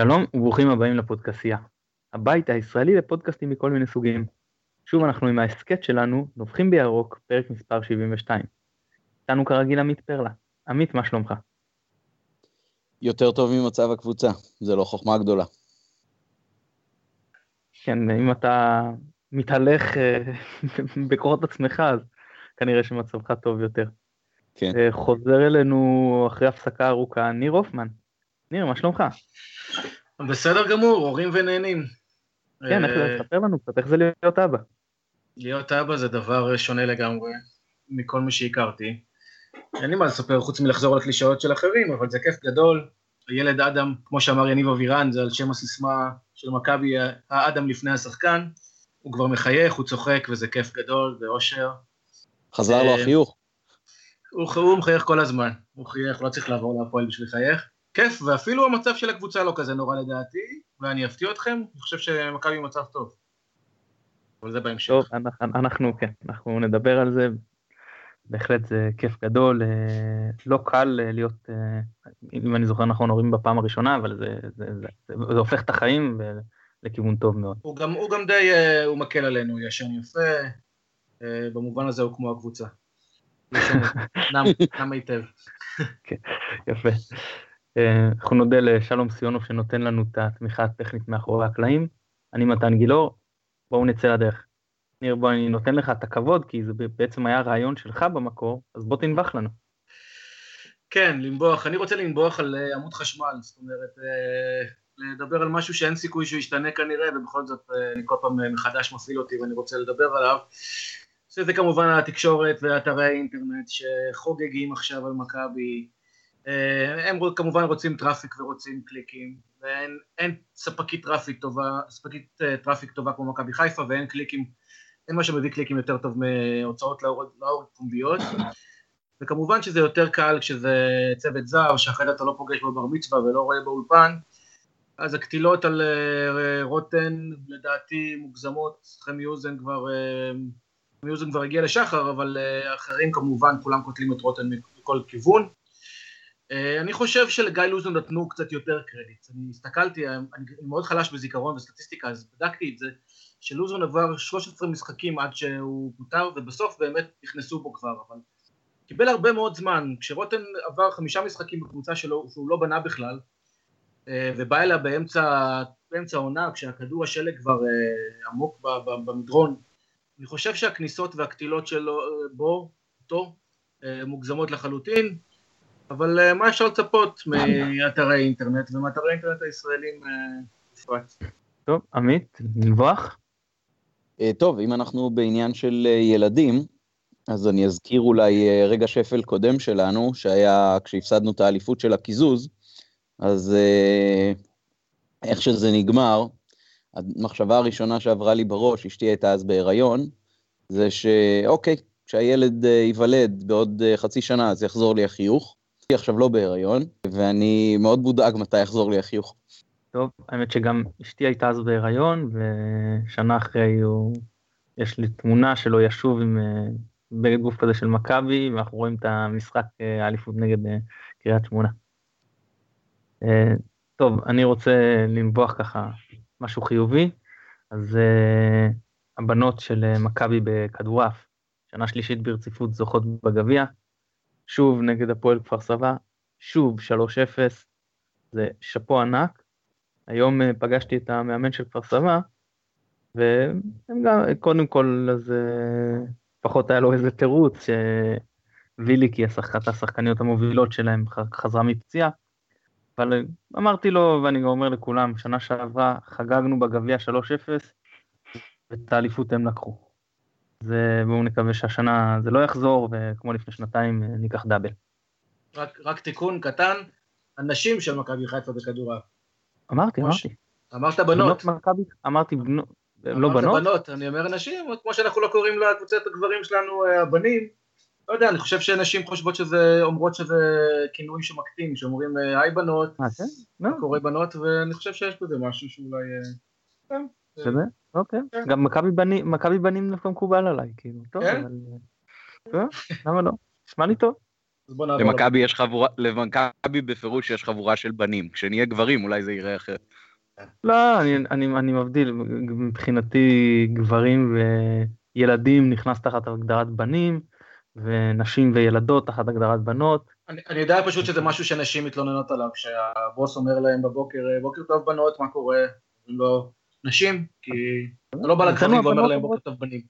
שלום וברוכים הבאים לפודקסייה, הבית הישראלי לפודקאסטים מכל מיני סוגים. שוב אנחנו עם ההסכת שלנו, נובחים בירוק, פרק מספר 72. איתנו כרגיל עמית פרלה. עמית, מה שלומך? יותר טוב ממצב הקבוצה, זה לא חוכמה גדולה. כן, אם אתה מתהלך אה, בכוחות עצמך, אז כנראה שמצבך טוב יותר. כן. אה, חוזר אלינו אחרי הפסקה ארוכה, ניר הופמן. ניר, מה שלומך? בסדר גמור, הורים ונהנים. כן, איך זה, תספר לנו קצת, איך זה להיות אבא? להיות אבא זה דבר שונה לגמרי מכל מה שהכרתי. אין לי מה לספר חוץ מלחזור על קלישאות של אחרים, אבל זה כיף גדול. הילד אדם, כמו שאמר יניב אבירן, זה על שם הסיסמה של מכבי, האדם לפני השחקן. הוא כבר מחייך, הוא צוחק, וזה כיף גדול, זה אושר. חזר לו החיוך. הוא, הוא מחייך כל הזמן, הוא חייך, לא צריך לעבור להפועל בשביל לחייך. כיף, ואפילו המצב של הקבוצה לא כזה נורא לדעתי, ואני אפתיע אתכם, אני חושב שמכבי במצב טוב. אבל זה בהמשך. טוב, אנחנו, אנחנו כן, אנחנו נדבר על זה. בהחלט זה כיף גדול, אה, לא קל אה, להיות, אה, אם אני זוכר נכון, הורים בפעם הראשונה, אבל זה, זה, זה, זה, זה הופך את החיים לכיוון טוב מאוד. הוא גם, הוא גם די, הוא מקל עלינו, הוא ישן יפה, במובן הזה הוא כמו הקבוצה. נם היטב. כן, יפה. אנחנו נודה לשלום סיונוב שנותן לנו את התמיכה הטכנית מאחורי הקלעים. אני מתן גילאור, בואו נצא לדרך. ניר, בוא, אני נותן לך את הכבוד, כי זה בעצם היה רעיון שלך במקור, אז בוא תנבח לנו. כן, לנבוח. אני רוצה לנבוח על uh, עמוד חשמל, זאת אומרת, uh, לדבר על משהו שאין סיכוי שהוא ישתנה כנראה, ובכל זאת uh, אני כל פעם מחדש מפעיל אותי ואני רוצה לדבר עליו. שזה כמובן התקשורת ואתרי האינטרנט שחוגגים עכשיו על מכבי. אה, הם כמובן רוצים traffic ורוצים קליקים, ואין ספקית traffic טובה, ספקית אה, traffic טובה כמו מכבי חיפה, ואין קליקים אין מה שמביא קליקים יותר טוב מהוצאות להורג פומביות, וכמובן שזה יותר קל כשזה צוות זר, שהרי אתה לא פוגש בבר מצווה ולא רואה באולפן, אז הקטילות על אה, רוטן לדעתי מוגזמות, חמי אוזן כבר, אה, חמי אוזן כבר הגיע לשחר, אבל אה, אחרים כמובן כולם קוטלים את רוטן מכל כיוון. אני חושב שלגיא לוזון נתנו קצת יותר קרדיט, אני הסתכלתי, אני מאוד חלש בזיכרון וסטטיסטיקה, אז בדקתי את זה, שלוזון עבר 13 משחקים עד שהוא פוטר, ובסוף באמת נכנסו בו כבר, אבל קיבל הרבה מאוד זמן. כשרוטן עבר חמישה משחקים בקבוצה שלו, שהוא לא בנה בכלל, אה, ובא אליה באמצע, באמצע העונה, כשהכדור השלג כבר אה, עמוק במדרון, אני חושב שהכניסות והקטילות שלו אה, בו, אותו, מוגזמות לחלוטין, אבל מה אפשר לצפות מאתרי אינטרנט ומאתרי אינטרנט הישראלים בפרט. טוב, עמית, נבוח? אה, טוב, אם אנחנו בעניין של אה, ילדים, אז אני אזכיר אולי אה, רגע שפל קודם שלנו, שהיה כשהפסדנו את האליפות של הקיזוז, אז איך שזה נגמר, המחשבה הראשונה שעברה לי בראש, אשתי הייתה אז בהיריון, זה שאוקיי, כשהילד ייוולד בעוד חצי שנה אז יחזור לי החיוך. היא עכשיו לא בהיריון, ואני מאוד מודאג מתי יחזור לי החיוך. טוב, האמת שגם אשתי הייתה אז בהיריון, ושנה אחרי הוא, יש לי תמונה שלו ישוב עם אה, בגד גוף כזה של מכבי, ואנחנו רואים את המשחק אה, האליפות נגד אה, קריית שמונה. טוב, אני רוצה לנבוח ככה משהו חיובי, אז הבנות של מכבי בכדורעף, שנה שלישית ברציפות זוכות בגביע, שוב נגד הפועל כפר סבא, שוב 3-0, זה שאפו ענק, היום אה, פגשתי את המאמן של כפר סבא, והם גם, קודם כל, אז אה, פחות היה לו איזה תירוץ, שוויליקי, אחת השחקניות המובילות שלהם, חזרה מפציעה. אבל אה, אמרתי לו, ואני גם אומר לכולם, שנה שעברה חגגנו בגביע 3-0, ואת האליפות הם לקחו. אז בואו נקווה שהשנה זה לא יחזור, וכמו לפני שנתיים ניקח דאבל. רק, רק תיקון קטן, הנשים של מכבי חיפה בכדורעף. אמרתי, אמרתי. אמרת בנות. מכבי, אמרתי בנות, לא בנות. אמרת בנות, אני אומר נשים, כמו שאנחנו לא קוראים לקבוצת הגברים שלנו אה, הבנים. לא יודע, אני חושב שנשים חושבות שזה, אומרות שזה כינוי שמקטין, שאומרים אה, היי בנות, מה כן? לא. קורא בנות, ואני חושב שיש בזה משהו שאולי... אה, כן. שזה? אוקיי. כן. גם מכבי בנים דווקא מקובל עליי, כאילו. טוב, אבל... למה לא? נשמע לי טוב. למכבי יש חבורה, למכבי בפירוש יש חבורה של בנים. כשנהיה גברים אולי זה יראה אחרת. לא, אני, אני, אני מבדיל, מבחינתי גברים וילדים נכנס תחת הגדרת בנים, ונשים וילדות תחת הגדרת בנות. אני, אני יודע פשוט שזה משהו שנשים מתלוננות עליו, שהבוס אומר להם בבוקר, בוקר טוב בנות, מה קורה? לא, נשים, כי אתה לא בא לגברים ואומר להם בוקר טוב בנים.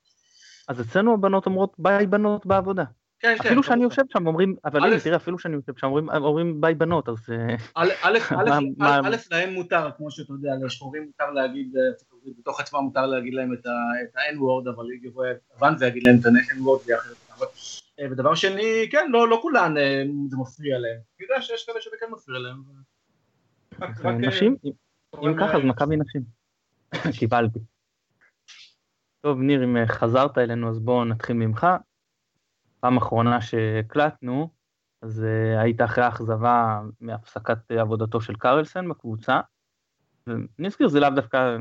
אז אצלנו הבנות אומרות ביי בנות בעבודה. כן, כן. אפילו שאני יושב שם אומרים, אבל הנה, תראה, אפילו שאני יושב שם אומרים ביי בנות, אז... אה, א', להם מותר, כמו שאתה יודע, לשחורים מותר להגיד, אה, בתוך עצמם מותר להגיד להם את ה-N-word, אבל יבוא יוון ויגיד להם את ה-N-word ויחד. אה, ודבר שני, כן, לא כולן זה מפריע להם. אני יודע שיש כאלה שזה כן מפריע להם. נשים? אם ככה, אז מכבי נשים. קיבלתי. טוב, ניר, אם חזרת אלינו, אז בואו נתחיל ממך. פעם אחרונה שהקלטנו, אז uh, היית אחרי האכזבה מהפסקת עבודתו של קרלסן בקבוצה. ואני אזכיר, זה לאו דווקא,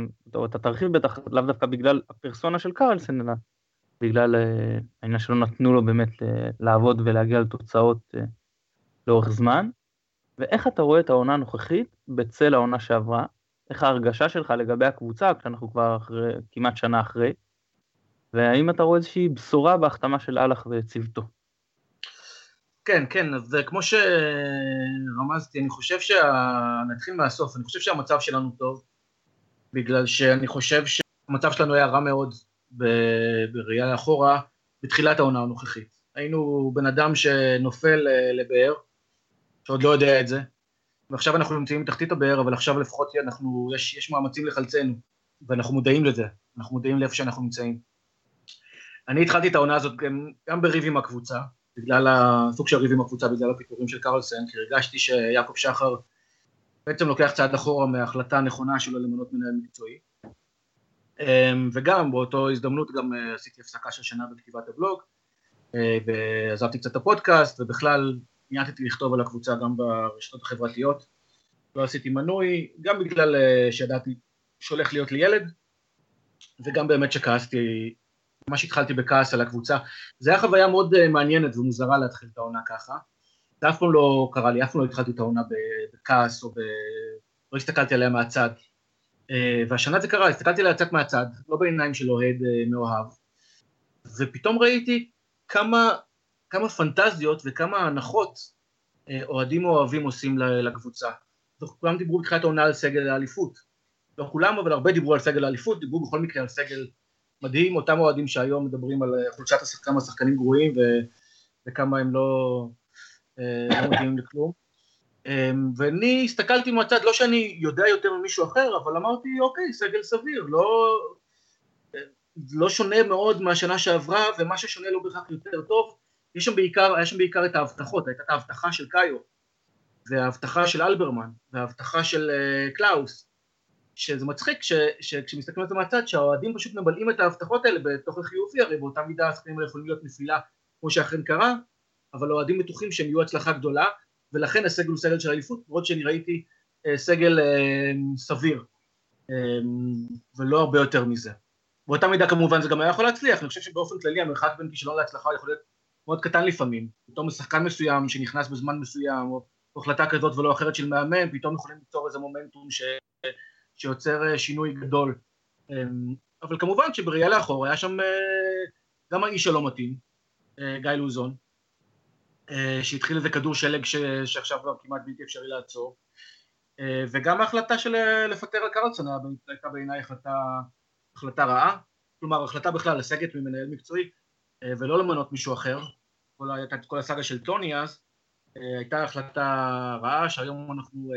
אתה תרחיב בטח, לאו דווקא בגלל הפרסונה של קרלסן, אלא בגלל העניין שלא נתנו לו באמת לעבוד ולהגיע לתוצאות לאורך זמן. ואיך אתה רואה את העונה הנוכחית בצל העונה שעברה? איך ההרגשה שלך לגבי הקבוצה, כשאנחנו כבר אחרי, כמעט שנה אחרי? והאם אתה רואה איזושהי בשורה בהחתמה של אהלך וצוותו? כן, כן, אז אה, כמו שרמזתי, אני חושב שה... נתחיל מהסוף, אני חושב שהמצב שלנו טוב, בגלל שאני חושב שהמצב שלנו היה רע מאוד ב... בראייה לאחורה בתחילת העונה הנוכחית. היינו בן אדם שנופל אה, לבאר, שעוד לא יודע את זה, ועכשיו אנחנו נמצאים בתחתית הבאר, אבל עכשיו לפחות אנחנו, יש, יש מאמצים לחלצנו, ואנחנו מודעים לזה, אנחנו מודעים לאיפה שאנחנו נמצאים. אני התחלתי את העונה הזאת גם, גם בריב עם הקבוצה, בגלל הסוג של ריב עם הקבוצה, בגלל הפיטורים של קרלסן, כי הרגשתי שיעקב שחר בעצם לוקח צעד אחורה מההחלטה הנכונה שלו למנות מנהל מקצועי. אמ, וגם באותו הזדמנות גם אה, עשיתי הפסקה של שנה בכתיבת הבלוג, אה, ועזבתי קצת את הפודקאסט, ובכלל ניאטתי לכתוב על הקבוצה גם ברשתות החברתיות. לא עשיתי מנוי, גם בגלל אה, שידעתי שהולך להיות לי ילד, וגם באמת שכעסתי ממש התחלתי בכעס על הקבוצה. זו הייתה חוויה מאוד אה, מעניינת ומוזרה להתחיל את העונה ככה. זה אף פעם לא קרה לי, אף פעם לא התחלתי את העונה בכעס או ב... לא הסתכלתי עליה מהצד. אה, והשנה זה קרה, הסתכלתי עליה קצת מהצד, לא בעיניים של אוהד מאוהב, ופתאום ראיתי כמה, כמה פנטזיות וכמה הנחות אוהדים אוהבים עושים לקבוצה. כולם דיברו בתחילת העונה על סגל האליפות. לא כולם, אבל הרבה דיברו על סגל האליפות, דיברו בכל מקרה על סגל מדהים, אותם אוהדים שהיום מדברים על אה, חולשת השחקנים, השחקנים גרועים ו, וכמה הם לא, אה, לא מתאימים לכלום. אמ, ואני הסתכלתי מהצד, לא שאני יודע יותר ממישהו אחר, אבל אמרתי, אוקיי, סגל סביר, לא, אה, לא שונה מאוד מהשנה שעברה, ומה ששונה לא בהכרח יותר טוב. יש שם בעיקר, היה שם בעיקר את ההבטחות, הייתה את ההבטחה של קאיו, וההבטחה של אלברמן, וההבטחה של קלאוס, שזה מצחיק שכשמסתכלים על זה מהצד שהאוהדים פשוט ממלאים את ההבטחות האלה בתוך החיובי הרי באותה מידה השחקנים האלה יכולים להיות נפילה כמו שאכן קרה אבל האוהדים בטוחים שהם יהיו הצלחה גדולה ולכן הסגל הוא סגל של אליפות למרות שאני ראיתי אה, סגל אה, סביר אה, ולא הרבה יותר מזה. באותה מידה כמובן זה גם היה יכול להצליח אני חושב שבאופן כללי המרחק בין כישלון להצלחה יכול להיות מאוד קטן לפעמים. פתאום שחקן מסוים שנכנס בזמן מסוים או החלטה כזאת ולא אחרת של מאמן פתאום יכולים ליצור איזה מומנטום ש... שיוצר אה, שינוי גדול. אמ, אבל כמובן שבראייה לאחור היה שם אה, גם האיש הלא מתאים, אה, גיא לוזון, שהתחיל איזה כדור שלג ש... שעכשיו כבר כמעט בלתי אפשרי לעצור, וגם ההחלטה של לפטר על קרלסון הייתה בעיניי החלטה, החלטה רעה, כלומר החלטה בכלל לסגת ממנהל מקצועי ולא למנות מישהו אחר, כל, הייתה כל הסאגה של טוני אז, הייתה החלטה רעה שהיום אנחנו,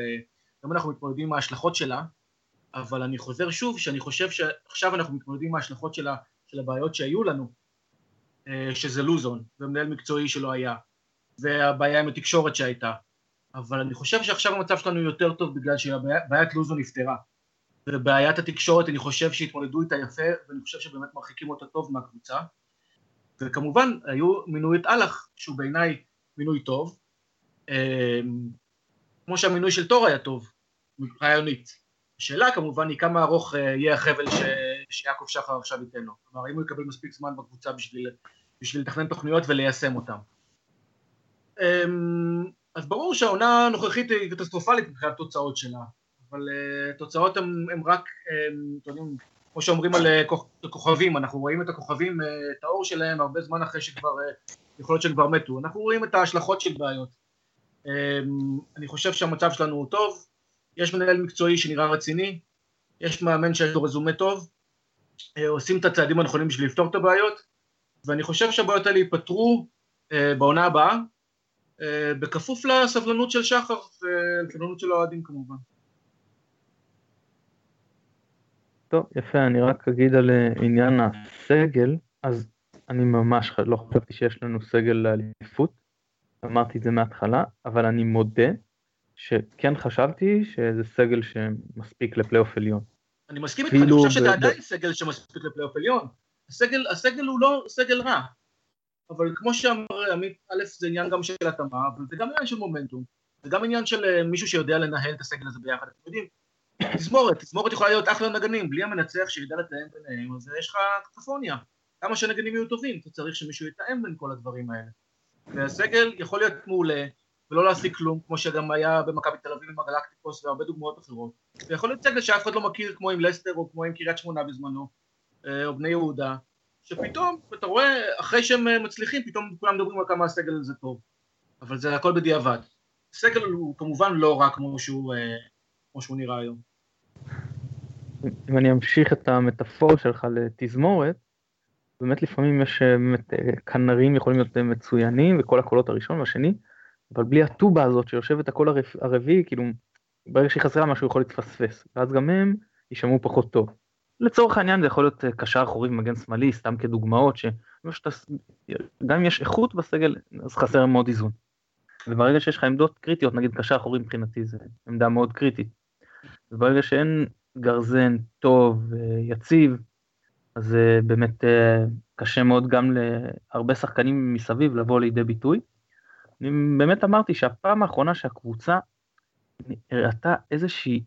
אנחנו מתמודדים עם ההשלכות שלה, אבל אני חוזר שוב שאני חושב שעכשיו אנחנו מתמודדים עם ההשלכות של, ה, של הבעיות שהיו לנו, אה, שזה לוזון ומנהל מקצועי שלא היה, והבעיה עם התקשורת שהייתה, אבל אני חושב שעכשיו המצב שלנו יותר טוב בגלל שבעיית לוזון נפתרה, ובעיית התקשורת אני חושב שהתמודדו איתה יפה, ואני חושב שבאמת מרחיקים אותה טוב מהקבוצה, וכמובן היו מינוי את אהלך, שהוא בעיניי מינוי טוב, אה, כמו שהמינוי של תור היה טוב, רעיונית. השאלה כמובן היא כמה ארוך אה, יהיה החבל ש... שיעקב שחר עכשיו ייתן לו. כלומר, האם הוא יקבל מספיק זמן בקבוצה בשביל, בשביל לתכנן תוכניות וליישם אותן. אמ, אז ברור שהעונה הנוכחית היא קטסטרופלית מבחינת תוצאות שלה, אבל uh, תוצאות הן רק, um, אתם יודעים, כמו שאומרים על uh, כוכבים, אנחנו רואים את הכוכבים, uh, את האור שלהם הרבה זמן אחרי שכבר, uh, יכול להיות שהם כבר מתו, אנחנו רואים את ההשלכות של בעיות. Um, אני חושב שהמצב שלנו הוא טוב, יש מנהל מקצועי שנראה רציני, יש מאמן שיש לו רזומה טוב, עושים את הצעדים הנכונים בשביל לפתור את הבעיות, ואני חושב שהבעיות האלה ייפתרו בעונה הבאה, אה, בכפוף לסבלנות של שחר ולסבלנות של האוהדים כמובן. טוב, יפה, אני רק אגיד על אה, עניין הסגל, אז אני ממש לא חשבתי שיש לנו סגל לאליפות, אמרתי את זה מההתחלה, אבל אני מודה שכן חשבתי שזה סגל שמספיק לפלייאוף עליון. אני מסכים איתך, אני חושב שאתה עדיין סגל שמספיק לפלייאוף עליון. הסגל, הסגל הוא לא סגל רע, אבל כמו שאמר עמית, א' זה עניין גם של התאמה, אבל זה גם עניין של מומנטום, זה גם עניין של אה, מישהו שיודע לנהל את הסגל הזה ביחד, אתם יודעים, תזמורת, תזמורת יכולה להיות אחלה נגנים, בלי המנצח שידע לתאם ביניהם, אז יש לך קטפוניה, כמה שהנגנים יהיו טובים, אתה צריך שמישהו יתאם בין כל הדברים האלה, והסגל יכול להיות מעולה, ולא להשיג כלום, כמו שגם היה במכבי תל אביב עם הגלקטיקוס והרבה דוגמאות אחרות, ויכול להיות סגל שאף אחד לא מכיר כמו עם לסטר או כמו עם קריית שמונה בזמנו, אה, או בני יהודה, שפתאום, אתה רואה, אחרי שהם אה, מצליחים, פתאום כולם מדברים על כמה הסגל הזה טוב. אבל זה הכל בדיעבד. הסגל הוא כמובן לא רע כמו שהוא, אה, כמו שהוא נראה היום. אם אני אמשיך את המטאפור שלך לתזמורת, באמת לפעמים יש אה, באמת כנרים יכולים להיות מצוינים וכל הקולות הראשון והשני, אבל בלי הטובה הזאת שיושבת הקול הרביעי, כאילו ברגע שהיא חסרה משהו יכול להתפספס, ואז גם הם יישמעו פחות טוב. לצורך העניין זה יכול להיות אה, קשר אחורי ומגן שמאלי, סתם כדוגמאות, שגם אם יש איכות בסגל, אז חסר מאוד איזון. וברגע שיש לך עמדות קריטיות, נגיד קשר אחורי מבחינתי זה עמדה מאוד קריטית. וברגע שאין גרזן טוב, יציב, אז אה, באמת אה, קשה מאוד גם להרבה שחקנים מסביב לבוא לידי ביטוי. אני באמת אמרתי שהפעם האחרונה שהקבוצה הראתה איזושהי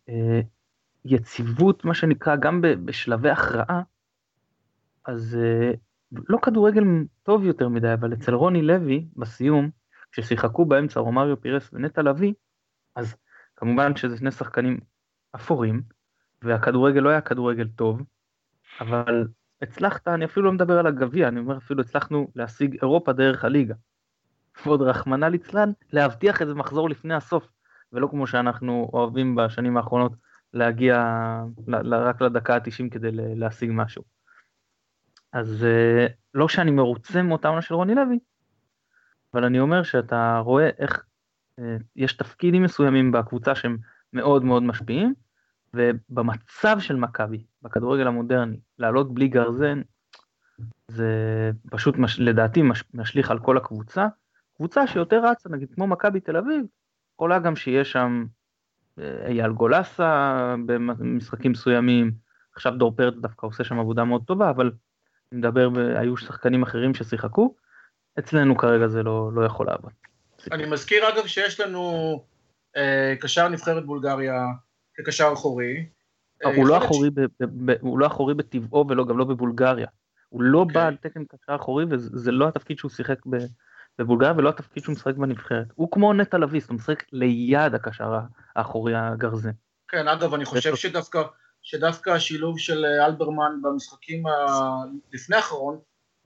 יציבות, מה שנקרא, גם בשלבי הכרעה, אז אה, לא כדורגל טוב יותר מדי, אבל אצל רוני לוי, בסיום, כששיחקו באמצע רומריו פירס ונטע לביא, אז כמובן שזה שני שחקנים אפורים, והכדורגל לא היה כדורגל טוב, אבל הצלחת, אני אפילו לא מדבר על הגביע, אני אומר אפילו הצלחנו להשיג אירופה דרך הליגה. ועוד רחמנא ליצלן, להבטיח איזה מחזור לפני הסוף, ולא כמו שאנחנו אוהבים בשנים האחרונות, להגיע רק לדקה ה-90 כדי להשיג משהו. אז אה, לא שאני מרוצה מאותה עונה של רוני לוי, אבל אני אומר שאתה רואה איך אה, יש תפקידים מסוימים בקבוצה שהם מאוד מאוד משפיעים, ובמצב של מכבי, בכדורגל המודרני, לעלות בלי גרזן, זה פשוט מש, לדעתי מש, משליך על כל הקבוצה. קבוצה שיותר רצה, נגיד כמו מכבי תל אביב, יכולה גם שיהיה שם אייל גולסה במשחקים מסוימים, עכשיו דור פרץ דווקא עושה שם עבודה מאוד טובה, אבל אני מדבר, היו שחקנים אחרים ששיחקו, אצלנו כרגע זה לא, לא יכול לעבוד. אני מזכיר אגב שיש לנו אה, קשר נבחרת בולגריה כקשר אחורי. אה, הוא, לא אחורי ש... ב, ב, ב, הוא לא אחורי בטבעו ולא גם לא בבולגריה. הוא לא okay. בא אוקיי. על תקן קשר אחורי וזה לא התפקיד שהוא שיחק ב, בבולגריה ולא התפקיד שהוא משחק בנבחרת. הוא כמו נטע לביא, הוא משחק ליד הקשר האחורי הגרזן. כן, אגב, אני חושב שדווקא, שדווקא השילוב של אה, אלברמן במשחקים לפני האחרון,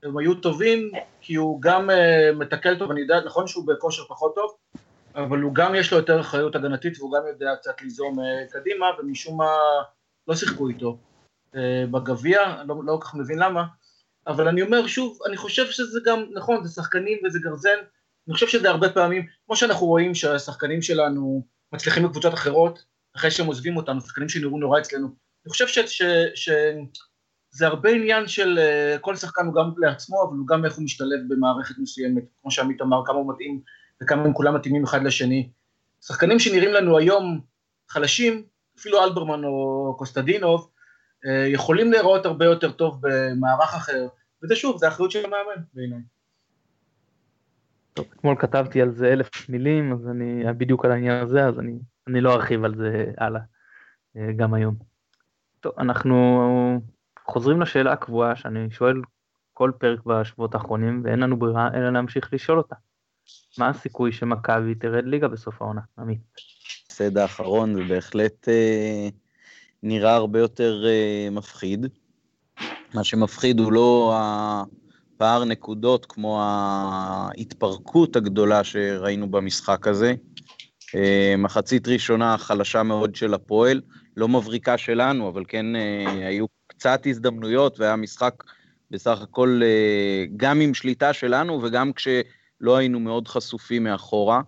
הם היו טובים, כי הוא גם uh, מתקל טוב, אני יודע, נכון שהוא בכושר פחות טוב, אבל הוא גם יש לו יותר אחריות הגנתית והוא גם יודע קצת ליזום uh, קדימה, ומשום מה לא שיחקו איתו uh, בגביע, לא, לא כל כך מבין למה, אבל אני אומר שוב, אני חושב שזה גם, נכון, זה שחקנים וזה גרזן, אני חושב שזה הרבה פעמים, כמו שאנחנו רואים שהשחקנים שלנו מצליחים בקבוצות אחרות, אחרי שהם עוזבים אותנו, שחקנים שנראו נורא אצלנו, אני חושב ש, ש, ש, שזה הרבה עניין של uh, כל שחקן הוא גם לעצמו, אבל הוא גם איך הוא משתלב במערכת מסוימת, כמו שעמית אמר, כמה הוא מתאים וכמה הם כולם מתאימים אחד לשני. שחקנים שנראים לנו היום חלשים, אפילו אלברמן או קוסטדינוב, אה, יכולים להיראות הרבה יותר טוב במערך אחר, וזה שוב, זה אחריות של המאמן בעיניי. טוב, אתמול כתבתי על זה אלף מילים, אז אני בדיוק על העניין הזה, אז אני, אני לא ארחיב על זה הלאה, אה, גם היום. טוב, אנחנו חוזרים לשאלה הקבועה שאני שואל כל פרק בשבועות האחרונים, ואין לנו ברירה אלא להמשיך לשאול אותה. מה הסיכוי שמכבי תרד ליגה בסוף העונה, עמית? ההפסד האחרון זה בהחלט אה, נראה הרבה יותר אה, מפחיד. מה שמפחיד הוא לא הפער נקודות כמו ההתפרקות הגדולה שראינו במשחק הזה. אה, מחצית ראשונה חלשה מאוד של הפועל, לא מבריקה שלנו, אבל כן אה, היו קצת הזדמנויות והיה משחק בסך הכל אה, גם עם שליטה שלנו וגם כשלא היינו מאוד חשופים מאחורה.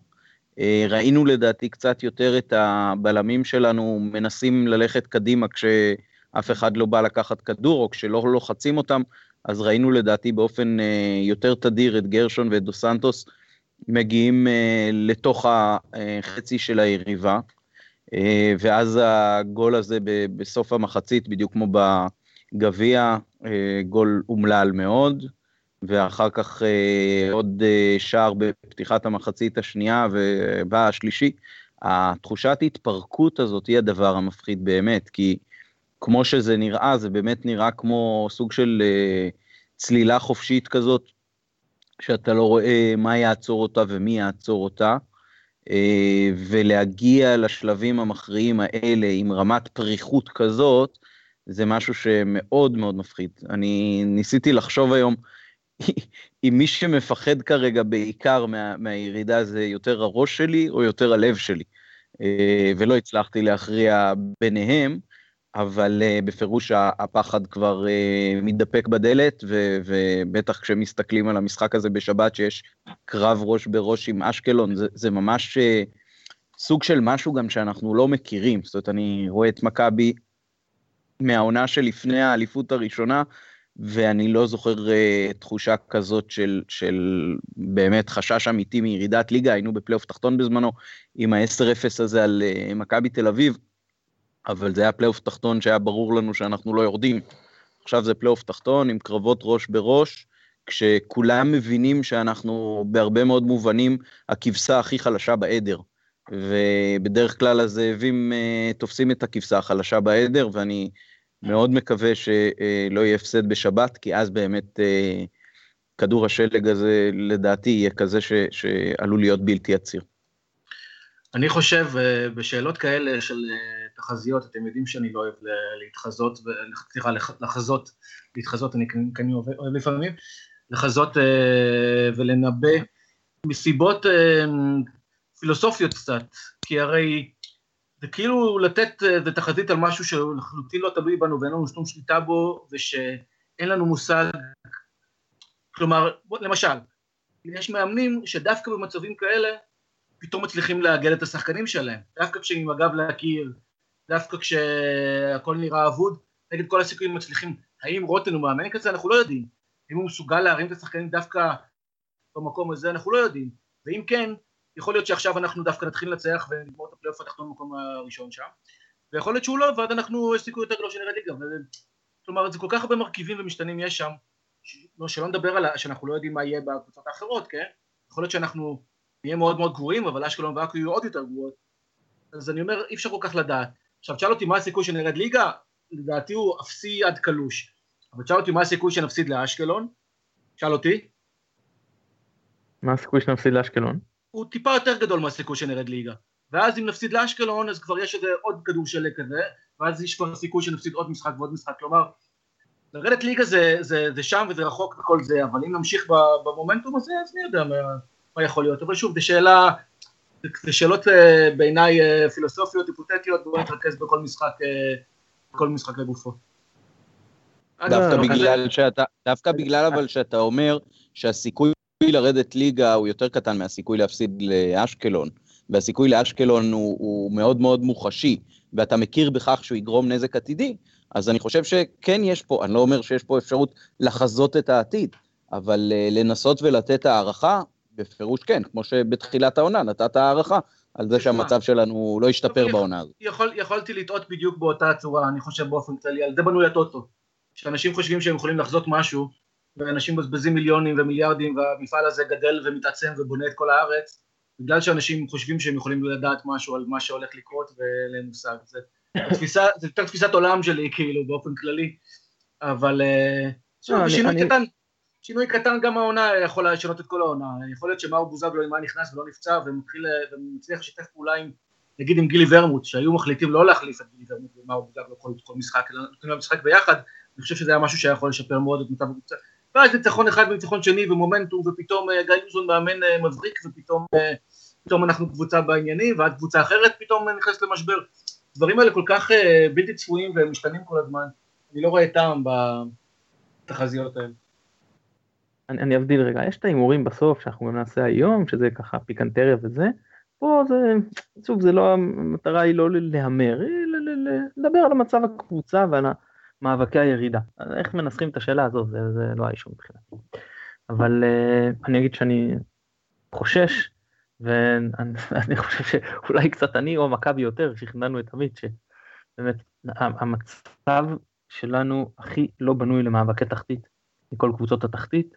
אה, ראינו לדעתי קצת יותר את הבלמים שלנו מנסים ללכת קדימה כשאף אחד לא בא לקחת כדור, או כשלא לוחצים אותם, אז ראינו לדעתי באופן אה, יותר תדיר את גרשון ואת דו סנטוס מגיעים אה, לתוך החצי של היריבה. ואז הגול הזה בסוף המחצית, בדיוק כמו בגביע, גול אומלל מאוד. ואחר כך אה, עוד אה, שער בפתיחת המחצית השנייה ובא השלישי. התחושת התפרקות הזאת היא הדבר המפחיד באמת, כי כמו שזה נראה, זה באמת נראה כמו סוג של אה, צלילה חופשית כזאת, שאתה לא רואה מה יעצור אותה ומי יעצור אותה. אה, ולהגיע לשלבים המכריעים האלה עם רמת פריחות כזאת, זה משהו שמאוד מאוד מפחיד. אני ניסיתי לחשוב היום אם מי שמפחד כרגע בעיקר מה, מהירידה זה יותר הראש שלי או יותר הלב שלי. אה, ולא הצלחתי להכריע ביניהם, אבל אה, בפירוש הפחד כבר אה, מתדפק בדלת, ובטח כשמסתכלים על המשחק הזה בשבת, שיש קרב ראש בראש עם אשקלון, זה, זה ממש סוג של משהו גם שאנחנו לא מכירים. זאת אומרת, אני רואה את מכבי מהעונה שלפני האליפות הראשונה, ואני לא זוכר uh, תחושה כזאת של, של באמת חשש אמיתי מירידת ליגה, היינו בפלייאוף תחתון בזמנו עם ה-10-0 הזה על אה, מכבי תל אביב, אבל זה היה פלייאוף תחתון שהיה ברור לנו שאנחנו לא יורדים. עכשיו זה פלייאוף תחתון עם קרבות ראש בראש, כשכולם מבינים שאנחנו בהרבה מאוד מובנים הכבשה הכי חלשה בעדר. ובדרך כלל הזאבים אה, תופסים את הכבשה החלשה בעדר, ואני מאוד מקווה שלא יהיה הפסד בשבת, כי אז באמת אה, כדור השלג הזה לדעתי יהיה כזה ש, שעלול להיות בלתי עציר. אני חושב, אה, בשאלות כאלה של אה, תחזיות, אתם יודעים שאני לא אוהב להתחזות, סליחה, לחזות, להתחזות, אני אוהב, אוהב לפעמים, לחזות ולנבא מסיבות פילוסופיות קצת, כי הרי זה כאילו לתת איזה תחזית על משהו שלחלוטין לא תלוי בנו ואין לנו שום שליטה בו, ושאין לנו מושג, כלומר, למשל, יש מאמנים שדווקא במצבים כאלה פתאום מצליחים לאגד את השחקנים שלהם, דווקא כשהם עם הגב להכיר, דווקא כשהכל נראה אבוד, נגד כל הסיכויים מצליחים. האם רוטן הוא מאמן כזה? אנחנו לא יודעים. האם הוא מסוגל להרים את השחקנים דווקא במקום הזה? אנחנו לא יודעים. ואם כן, יכול להיות שעכשיו אנחנו דווקא נתחיל לנצח ונגמור את הפלייאוף התחתון במקום הראשון שם, ויכול להיות שהוא לא, ואז אנחנו, יש סיכוי יותר גדול שנרד ליגה. כלומר, זה כל כך הרבה מרכיבים ומשתנים יש שם, לא, שלא נדבר על שאנחנו לא יודעים מה יהיה בקבוצות האחרות, כן? יכול להיות שאנחנו נהיה מאוד מאוד גרועים, אבל אשקלון ועכו יהיו עוד יותר גרועות. אז אני אומר, אי אפשר כל כך לדעת. עכשיו, תשאל אותי מה הסיכוי שנרד ליגה, לדעתי הוא אפסי עד קלוש. אבל תשאל אותי מה הסיכוי שנפסיד לאשקלון, תשאל אותי. מה הסיכוי שנפסיד לאשקלון? הוא טיפה יותר גדול מהסיכוי שנרד ליגה. ואז אם נפסיד לאשקלון אז כבר יש איזה עוד כדור שלג כזה, ואז יש כבר סיכוי שנפסיד עוד משחק ועוד משחק, כלומר לרדת ליגה זה, זה, זה שם וזה רחוק וכל זה, אבל אם נמשיך במומנטום הזה אז מי יודע מה, מה יכול להיות, אבל שוב, זו שאלה, זה שאלות אה, בעיניי אה, פילוסופיות, היפותטיות, בואו נתרכז בכל משחק, אה, בכל משחק לגופו. דווקא בגלל שאתה, דווקא בגלל אבל שאתה אומר שהסיכוי לרדת ליגה הוא יותר קטן מהסיכוי להפסיד לאשקלון, והסיכוי לאשקלון הוא, הוא מאוד מאוד מוחשי, ואתה מכיר בכך שהוא יגרום נזק עתידי, אז אני חושב שכן יש פה, אני לא אומר שיש פה אפשרות לחזות את העתיד, אבל uh, לנסות ולתת הערכה, בפירוש כן, כמו שבתחילת העונה נתת הערכה על זה שהמצב שלנו לא ישתפר בעונה הזאת. יכול, יכולתי לטעות בדיוק באותה צורה, אני חושב באופן כללי, על זה בנוי הטוטו. שאנשים חושבים שהם יכולים לחזות משהו, ואנשים מבזבזים מיליונים ומיליארדים והמפעל הזה גדל ומתעצם ובונה את כל הארץ בגלל שאנשים חושבים שהם יכולים לדעת משהו על מה שהולך לקרות ואין להם מושג. זה, התפיסה, זה יותר תפיסת עולם שלי כאילו באופן כללי, אבל אה, לא, שינוי קטן. שינוי קטן גם העונה יכול לשנות את כל העונה, יכול להיות שמאור בוזגלו אם היה נכנס ולא נפצע ומתחיל, ומצליח לשתף פעולה עם, נגיד עם גילי ורמוט, שהיו מחליטים לא להחליף את גילי ורמוט ומאור בוזגלו כל, כל משחק, אלא נותנים להם משחק ביחד, אני חושב שזה היה משהו שהיה יכול לשפר מאוד את מצב הקבוצה. ואז ניצחון אחד וניצחון שני ומומנטום, ופתאום אה, גיא לוזון מאמן אה, מבריק, ופתאום אה, פתאום אנחנו קבוצה בעניינים, ואז קבוצה אחרת פתאום נכנסת למשבר. הדברים האלה כל כך בלתי צפויים ומשתנים כל הזמן, אני לא רואה טעם בתחזיות האלה. אני, אני אבדיל רגע, יש את ההימורים בסוף שאנחנו גם נעשה היום, שזה ככה פיקנטריה וזה, פה זה, שוב, זה לא, המטרה היא לא להמר, היא לדבר על המצב הקבוצה ועל מאבקי הירידה. איך מנסחים את השאלה הזו, זה, זה לא האישור מבחינתי. אבל uh, אני אגיד שאני חושש, ואני חושב שאולי קצת אני או מכבי יותר שכנענו את עמית, שבאמת המצב שלנו הכי לא בנוי למאבקי תחתית מכל קבוצות התחתית,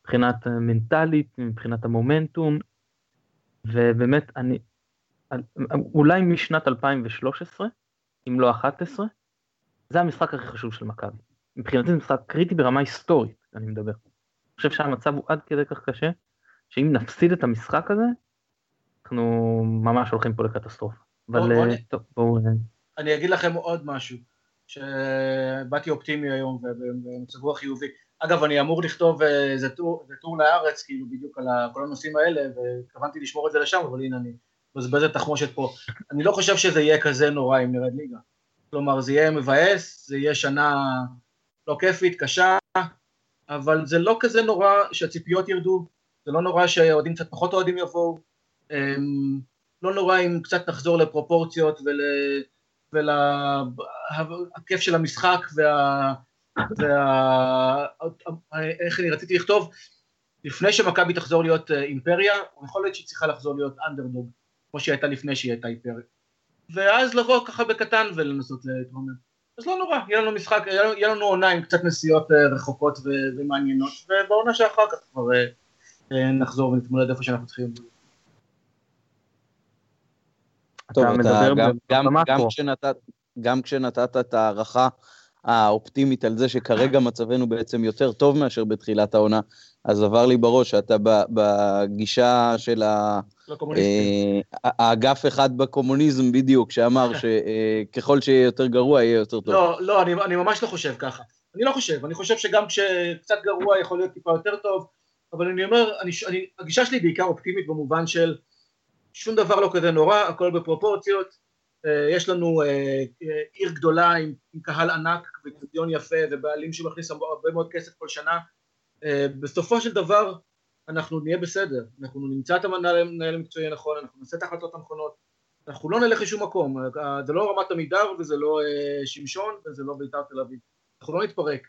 מבחינת מנטלית, מבחינת המומנטום, ובאמת אני, אולי משנת 2013, אם לא 11, זה המשחק הכי חשוב של מכבי. מבחינתי זה משחק קריטי ברמה היסטורית, אני מדבר. אני חושב שהמצב הוא עד כדי כך קשה, שאם נפסיד את המשחק הזה, אנחנו ממש הולכים פה לקטסטרופה. אבל בוא טוב, בואו... אה, אני אגיד לכם עוד משהו, שבאתי אופטימי היום ובמצב רוח חיובי. אגב, אני אמור לכתוב איזה אה, טור, טור לארץ, כאילו בדיוק על כל הנושאים האלה, והתכוונתי לשמור את זה לשם, אבל הנה אני מבזבז את תחמושת פה. אני לא חושב שזה יהיה כזה נורא אם נרד ליגה. כלומר, זה יהיה מבאס, זה יהיה שנה לא כיפית, קשה, אבל זה לא כזה נורא שהציפיות ירדו, זה לא נורא שהאוהדים קצת פחות אוהדים יבואו, אמ, לא נורא אם קצת נחזור לפרופורציות ול... ולכיף של המשחק וה... וה... איך אני רציתי לכתוב, לפני שמכבי תחזור להיות אה, אימפריה, יכול להיות שהיא צריכה לחזור להיות אנדרדוג, כמו שהיא הייתה לפני שהיא הייתה אימפריה. ואז לבוא ככה בקטן ולנסות להתרומם. אז לא נורא, יהיה לנו משחק, יהיה לנו עונה עם קצת נסיעות אה, רחוקות ומעניינות, ובעונה שאחר כך כבר אה, נחזור ונתמודד איפה שאנחנו צריכים. טוב, אתה, אתה גם, גם, גם, כשנתת, גם כשנתת את ההערכה האופטימית על זה שכרגע מצבנו בעצם יותר טוב מאשר בתחילת העונה, אז עבר לי בראש שאתה בגישה של ה... אה, האגף אחד בקומוניזם בדיוק, שאמר שככל שיהיה יותר גרוע יהיה יותר טוב. לא, לא, אני, אני ממש לא חושב ככה. אני לא חושב, אני חושב שגם כשקצת גרוע יכול להיות טיפה יותר טוב, אבל אני אומר, אני, אני, הגישה שלי בעיקר אופטימית במובן של שום דבר לא כזה נורא, הכל בפרופורציות, אה, יש לנו אה, עיר גדולה עם, עם קהל ענק וקריטריון יפה ובעלים שמכניס הרבה מאוד כסף כל שנה, בסופו של דבר אנחנו נהיה בסדר, אנחנו נמצא את המנהל המקצועי הנכון, אנחנו נעשה את ההחלטות הנכונות, אנחנו לא נלך לשום מקום, זה לא רמת עמידר וזה לא אה, שמשון וזה לא בית"ר תל אביב, אנחנו לא נתפרק,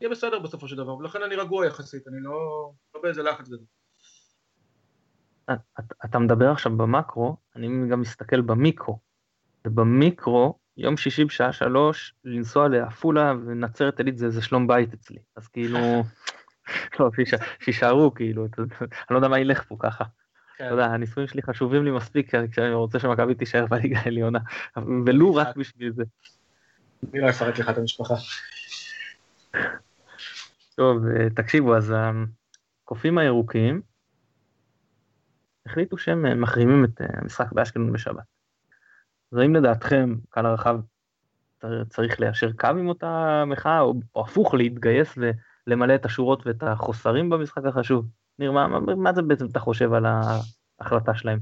יהיה בסדר בסופו של דבר, ולכן אני רגוע יחסית, אני לא, לא באיזה לחץ גדול. אתה מדבר עכשיו במקרו, אני גם מסתכל במיקרו, ובמיקרו, יום שישי בשעה שלוש, לנסוע לעפולה ונצרת עילית זה, זה שלום בית אצלי, אז כאילו... לא, שישארו כאילו, אני לא יודע מה ילך פה ככה. כן. אתה יודע, הניסויים שלי חשובים לי מספיק כשאני רוצה שמכבי תישאר בליגה העליונה, ולו רק בשביל זה. אני לא אפרט לך את המשפחה. טוב, אה, תקשיבו, אז הקופים הירוקים החליטו שהם אה, מחרימים את אה, המשחק באשקלון בשבת. אז האם לדעתכם, קהל הרחב צריך ליישר קו עם אותה מחאה, או, או הפוך, להתגייס למלא את השורות ואת החוסרים במשחק החשוב. ניר, מה, מה, מה זה בעצם אתה חושב על ההחלטה שלהם?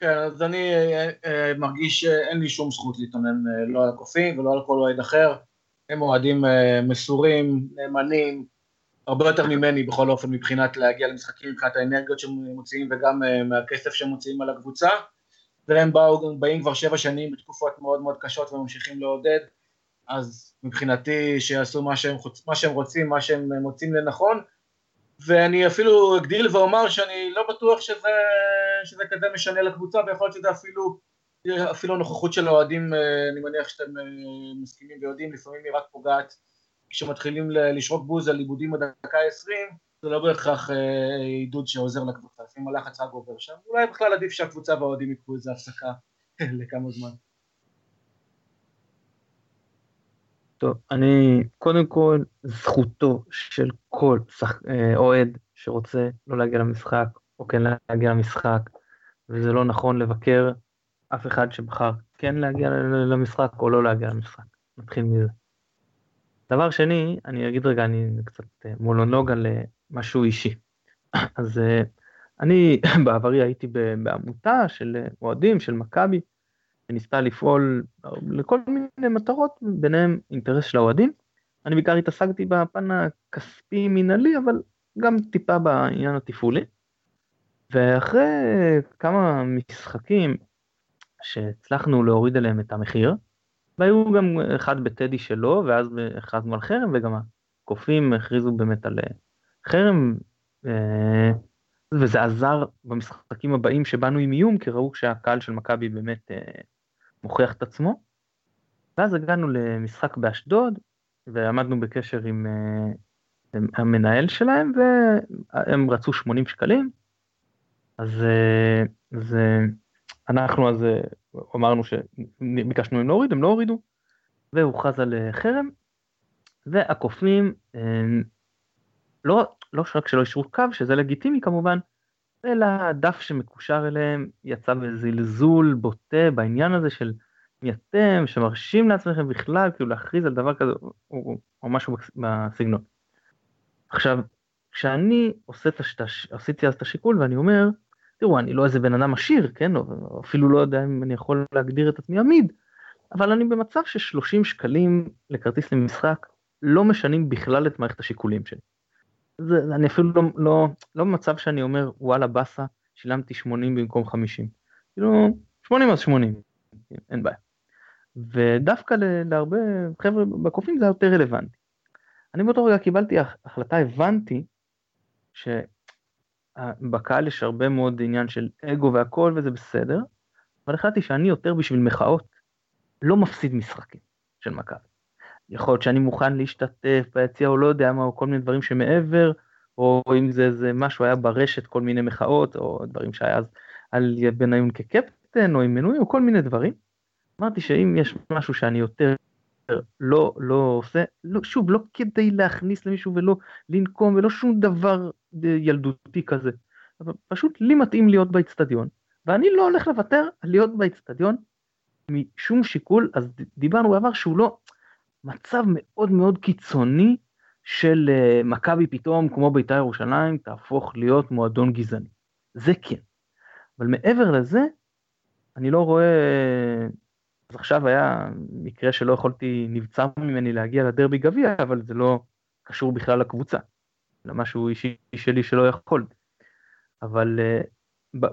כן, אז אני אה, אה, מרגיש שאין לי שום זכות להתאמן אה, לא על הקופים ולא על כל אוהד אחר. הם אוהדים אה, מסורים, נאמנים, הרבה יותר ממני בכל אופן מבחינת להגיע למשחקים, מבחינת האנרגיות שהם מוציאים וגם אה, מהכסף שהם מוציאים על הקבוצה. והם באו, באים כבר שבע שנים בתקופות מאוד מאוד קשות וממשיכים לעודד. אז מבחינתי שיעשו מה שהם, מה שהם רוצים, מה שהם מוצאים לנכון, ואני אפילו אגדיל ואומר שאני לא בטוח שזה, שזה כזה משנה לקבוצה, ויכול להיות שזה אפילו, אפילו נוכחות של האוהדים, אני מניח שאתם אה, מסכימים ויודעים, לפעמים היא רק פוגעת. כשמתחילים לשרוק בוז על עיבודים בדקה ה-20, זה לא בהכרח אה, עידוד שעוזר לקבוצה, לפעמים הלחץ רק עובר שם, אולי בכלל עדיף שהקבוצה והאוהדים יקחו איזה הפסקה לכמה זמן. טוב, אני, קודם כל, זכותו של כל שח... אה, אוהד שרוצה לא להגיע למשחק, או כן להגיע למשחק, וזה לא נכון לבקר אף אחד שבחר כן להגיע למשחק או לא להגיע למשחק. נתחיל מזה. דבר שני, אני אגיד רגע, אני קצת אה, מולונוג על אה, משהו אישי. אז אני בעברי הייתי בעמותה של אוהדים, של מכבי, שניסתה לפעול לכל מיני מטרות, ביניהם אינטרס של האוהדים. אני בעיקר התעסקתי בפן הכספי-מינהלי, אבל גם טיפה בעניין התפעולי. ואחרי כמה משחקים שהצלחנו להוריד עליהם את המחיר, והיו גם אחד בטדי שלו, ואז הכרזנו על חרם, וגם הקופים הכריזו באמת על חרם, אה, וזה עזר במשחקים הבאים שבאנו עם איום, כי ראו שהקהל של מכבי באמת אה, מוכיח את עצמו. ואז הגענו למשחק באשדוד, ועמדנו בקשר עם, עם המנהל שלהם, והם רצו 80 שקלים. אז, אז אנחנו אז אמרנו שביקשנו מהם להוריד, הם לא הורידו, והוכרז על חרם, והקופים לא, לא רק שלא אישרו קו, שזה לגיטימי כמובן, אלא דף שמקושר אליהם יצא בזלזול בוטה בעניין הזה של מי אתם, שמרשים לעצמכם בכלל, כאילו להכריז על דבר כזה, או, או משהו בסגנון. עכשיו, כשאני עושה השטש, עשיתי אז את השיקול ואני אומר, תראו, אני לא איזה בן אדם עשיר, כן, או אפילו לא יודע אם אני יכול להגדיר את עצמי עמיד, אבל אני במצב ש-30 שקלים לכרטיס למשחק לא משנים בכלל את מערכת השיקולים שלי. זה, אני אפילו לא, לא, לא במצב שאני אומר וואלה באסה שילמתי 80 במקום 50. כאילו 80 אז 80, אין בעיה. ודווקא להרבה חבר'ה בקופים זה יותר רלוונטי. אני באותו רגע קיבלתי החלטה, הבנתי שבקהל יש הרבה מאוד עניין של אגו והכל וזה בסדר, אבל החלטתי שאני יותר בשביל מחאות לא מפסיד משחקים של מכבי. יכול להיות שאני מוכן להשתתף ביציע או לא יודע מה, או כל מיני דברים שמעבר, או אם זה, זה משהו היה ברשת, כל מיני מחאות, או דברים שהיה אז על בניון כקפטן, או עם מנוי, או כל מיני דברים. אמרתי שאם יש משהו שאני יותר לא, לא עושה, לא, שוב, לא כדי להכניס למישהו ולא לנקום ולא שום דבר ילדותי כזה, אבל פשוט לי מתאים להיות באצטדיון, ואני לא הולך לוותר על להיות באצטדיון משום שיקול, אז דיברנו בעבר שהוא לא, מצב מאוד מאוד קיצוני של uh, מכבי פתאום, כמו בית"ר ירושלים, תהפוך להיות מועדון גזעני. זה כן. אבל מעבר לזה, אני לא רואה... אז עכשיו היה מקרה שלא יכולתי, נבצר ממני להגיע לדרבי גביע, אבל זה לא קשור בכלל לקבוצה. זה משהו אישי שלי שלא יכול. אבל uh,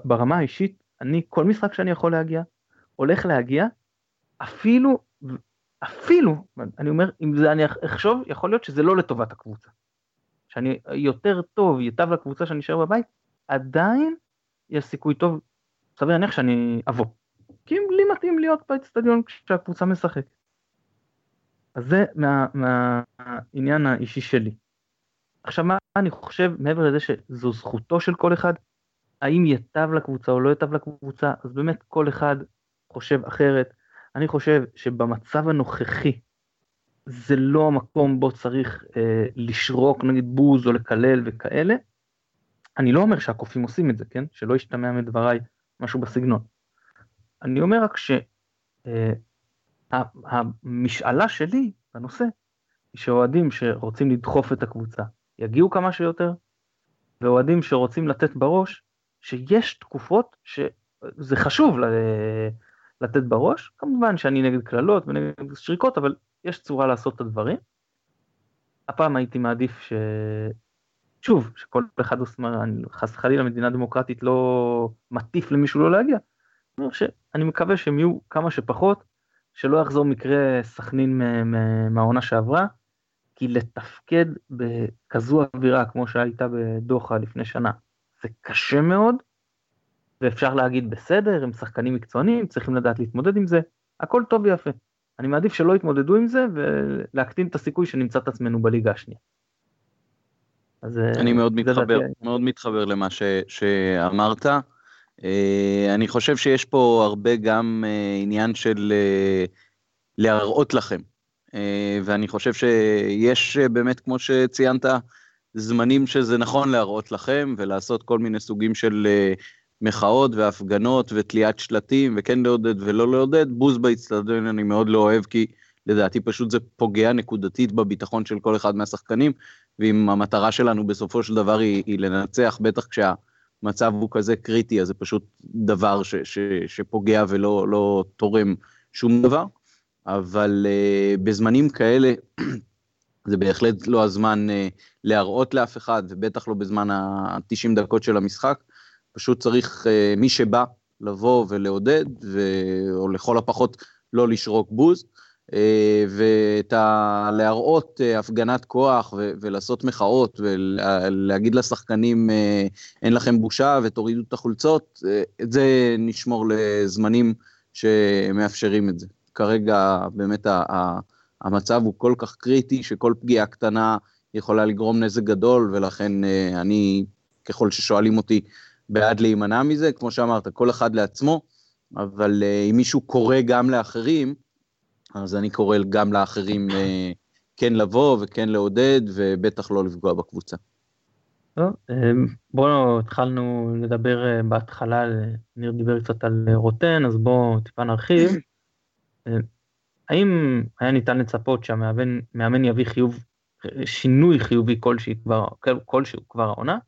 ברמה האישית, אני, כל משחק שאני יכול להגיע, הולך להגיע, אפילו אפילו, אני אומר, אם זה אני אחשוב, יכול להיות שזה לא לטובת הקבוצה. שאני יותר טוב, ייטב לקבוצה שאני אשאר בבית, עדיין יש סיכוי טוב, סביר להניח שאני אבוא. כי לי מתאים להיות באצטדיון כשהקבוצה משחקת. אז זה מהעניין מה, האישי שלי. עכשיו מה אני חושב מעבר לזה שזו זכותו של כל אחד, האם ייטב לקבוצה או לא ייטב לקבוצה, אז באמת כל אחד חושב אחרת. אני חושב שבמצב הנוכחי זה לא המקום בו צריך אה, לשרוק נגיד בוז או לקלל וכאלה. אני לא אומר שהקופים עושים את זה, כן? שלא ישתמע מדבריי משהו בסגנון. אני אומר רק שהמשאלה אה, שלי בנושא היא שאוהדים שרוצים לדחוף את הקבוצה יגיעו כמה שיותר, ואוהדים שרוצים לתת בראש שיש תקופות שזה חשוב לתת בראש. כמובן שאני נגד קללות ונגד שריקות, אבל יש צורה לעשות את הדברים. הפעם הייתי מעדיף ש... שוב, שכל אחד עושה, חס וחלילה מדינה דמוקרטית לא מטיף למישהו לא להגיע. אני, מקווה שהם יהיו כמה שפחות, שלא יחזור מקרה סכנין מהעונה שעברה, כי לתפקד בכזו אווירה כמו שהייתה בדוחה לפני שנה, זה קשה מאוד, ואפשר להגיד בסדר, הם שחקנים מקצוענים, צריכים לדעת להתמודד עם זה, הכל טוב ויפה. אני מעדיף שלא יתמודדו עם זה ולהקטין את הסיכוי שנמצא את עצמנו בליגה השנייה. אז אה, אני מאוד מתחבר, דעתי... מאוד מתחבר למה ש, שאמרת. אה, אני חושב שיש פה הרבה גם אה, עניין של להראות לכם ואני חושב שיש באמת, כמו שציינת, זמנים שזה נכון להראות לכם ולעשות כל מיני סוגים של מחאות והפגנות ותליית שלטים וכן לעודד ולא לעודד. בוז באצטדיון אני מאוד לא אוהב כי לדעתי פשוט זה פוגע נקודתית בביטחון של כל אחד מהשחקנים, ואם המטרה שלנו בסופו של דבר היא, היא לנצח, בטח כשהמצב הוא כזה קריטי, אז זה פשוט דבר ש, ש, שפוגע ולא לא תורם שום דבר. אבל uh, בזמנים כאלה, זה בהחלט לא הזמן uh, להראות לאף אחד, ובטח לא בזמן ה-90 דקות של המשחק. פשוט צריך uh, מי שבא לבוא ולעודד, ו... או לכל הפחות לא לשרוק בוז. אה, ואת ה... להראות אה, הפגנת כוח ו... ולעשות מחאות ולהגיד לשחקנים אה, אין לכם בושה ותורידו את החולצות, את זה נשמור לזמנים שמאפשרים את זה. כרגע באמת ה... המצב הוא כל כך קריטי שכל פגיעה קטנה יכולה לגרום נזק גדול ולכן אני, ככל ששואלים אותי, בעד להימנע מזה, כמו שאמרת, כל אחד לעצמו, אבל אם מישהו קורא גם לאחרים, אז אני קורא גם לאחרים אה, כן לבוא וכן לעודד, ובטח לא לפגוע בקבוצה. אה, בואו התחלנו לדבר אה, בהתחלה, ניר דיבר קצת על רוטן, אז בואו טיפה נרחיב. האם היה ניתן לצפות שהמאמן יביא חיוב, שינוי חיובי כלשהו כבר, כלשהו כבר העונה?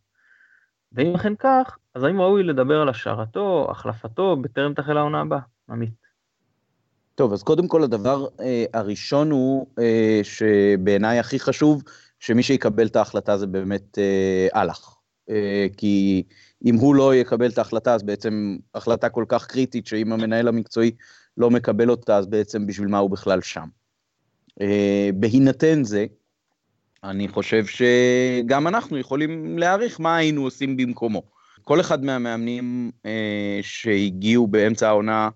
ואם אכן כך, אז האם ראוי לדבר על השארתו, החלפתו, בטרם תחל העונה הבאה? עמית. טוב, אז קודם כל הדבר אה, הראשון הוא אה, שבעיניי הכי חשוב, שמי שיקבל את ההחלטה זה באמת אה, אהלך. אה, כי אם הוא לא יקבל את ההחלטה, אז בעצם החלטה כל כך קריטית, שאם המנהל המקצועי לא מקבל אותה, אז בעצם בשביל מה הוא בכלל שם. אה, בהינתן זה, אני חושב שגם אנחנו יכולים להעריך מה היינו עושים במקומו. כל אחד מהמאמנים אה, שהגיעו באמצע העונה,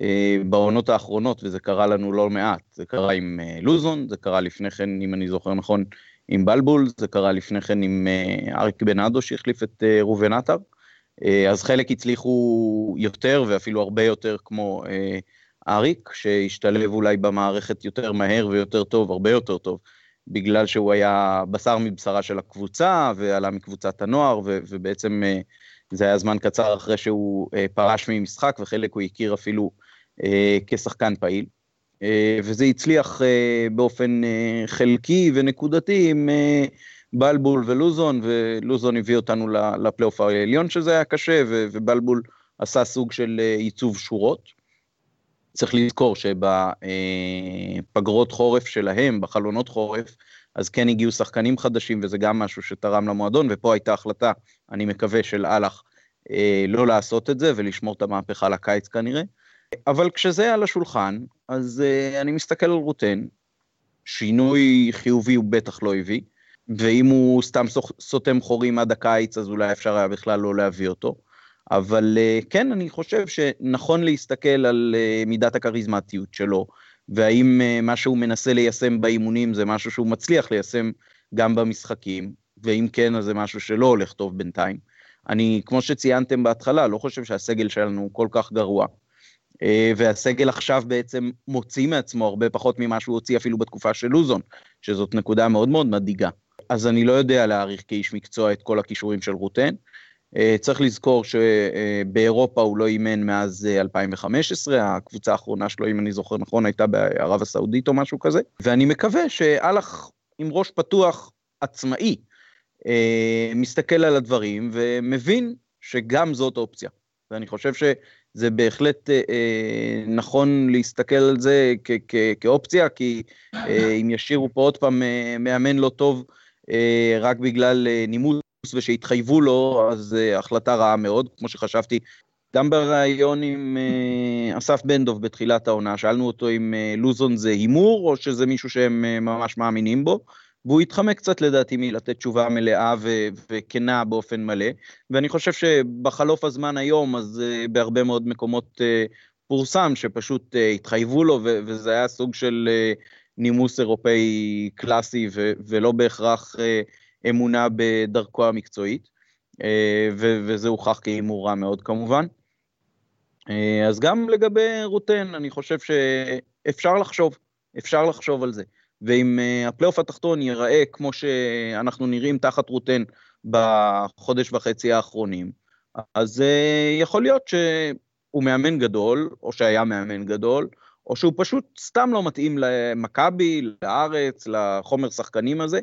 אה, בעונות האחרונות, וזה קרה לנו לא מעט. זה קרה עם אה, לוזון, זה קרה לפני כן, אם אני זוכר נכון, עם בלבול, זה קרה לפני כן עם אה, אריק בנאדו שהחליף את ראובן עטר. אז חלק הצליחו יותר ואפילו הרבה יותר כמו אריק, שהשתלב אולי במערכת יותר מהר ויותר טוב, הרבה יותר טוב, בגלל שהוא היה בשר מבשרה של הקבוצה ועלה מקבוצת הנוער, ובעצם זה היה זמן קצר אחרי שהוא פרש ממשחק וחלק הוא הכיר אפילו אה, כשחקן פעיל, אה, וזה הצליח אה, באופן חלקי ונקודתי עם בלבול ולוזון, ולוזון הביא אותנו לפלייאוף העליון שזה היה קשה, ובלבול עשה סוג של ייצוב שורות. צריך לזכור שבפגרות חורף שלהם, בחלונות חורף, אז כן הגיעו שחקנים חדשים, וזה גם משהו שתרם למועדון, ופה הייתה החלטה, אני מקווה, של אהלך, לא לעשות את זה ולשמור את המהפכה לקיץ כנראה. אבל כשזה על השולחן, אז uh, אני מסתכל על רוטן, שינוי חיובי הוא בטח לא הביא, ואם הוא סתם סותם חורים עד הקיץ, אז אולי אפשר היה בכלל לא להביא אותו. אבל uh, כן, אני חושב שנכון להסתכל על uh, מידת הכריזמטיות שלו, והאם uh, מה שהוא מנסה ליישם באימונים זה משהו שהוא מצליח ליישם גם במשחקים, ואם כן, אז זה משהו שלא הולך טוב בינתיים. אני, כמו שציינתם בהתחלה, לא חושב שהסגל שלנו כל כך גרוע. אה, והסגל עכשיו בעצם מוציא מעצמו הרבה פחות ממה שהוא הוציא אפילו בתקופה של לוזון, שזאת נקודה מאוד מאוד מדאיגה. אז אני לא יודע להעריך כאיש מקצוע את כל הכישורים של רוטן. אה, צריך לזכור שבאירופה הוא לא אימן מאז 2015, אה, הקבוצה האחרונה שלו, אם אני זוכר נכון, הייתה בערב הסעודית או משהו כזה, ואני מקווה שאלח עם ראש פתוח עצמאי, מסתכל על הדברים ומבין שגם זאת אופציה. ואני חושב ש... זה בהחלט אה, אה, נכון להסתכל על זה כאופציה, כי אה, אם ישאירו פה עוד פעם אה, מאמן לא טוב אה, רק בגלל אה, נימוס ושהתחייבו לו, אז אה, החלטה רעה מאוד, כמו שחשבתי. גם בריאיון עם אה, אסף בן דב בתחילת העונה, שאלנו אותו אם אה, לוזון זה הימור או שזה מישהו שהם ממש מאמינים בו. והוא התחמק קצת לדעתי מלתת תשובה מלאה ו- וכנה באופן מלא, ואני חושב שבחלוף הזמן היום, אז בהרבה מאוד מקומות פורסם שפשוט התחייבו לו, ו- וזה היה סוג של נימוס אירופאי קלאסי, ו- ולא בהכרח uh, אמונה בדרכו המקצועית, ו- וזה הוכח כהימור רע מאוד כמובן. Uh, אז גם לגבי רוטן, אני חושב שאפשר לחשוב אפשר לחשוב על זה. ואם uh, הפלייאוף התחתון ייראה כמו שאנחנו נראים תחת רוטן בחודש וחצי האחרונים, אז יכול להיות שהוא מאמן גדול, או שהיה מאמן גדול, או שהוא פשוט סתם לא מתאים למכבי, לארץ, לחומר שחקנים הזה.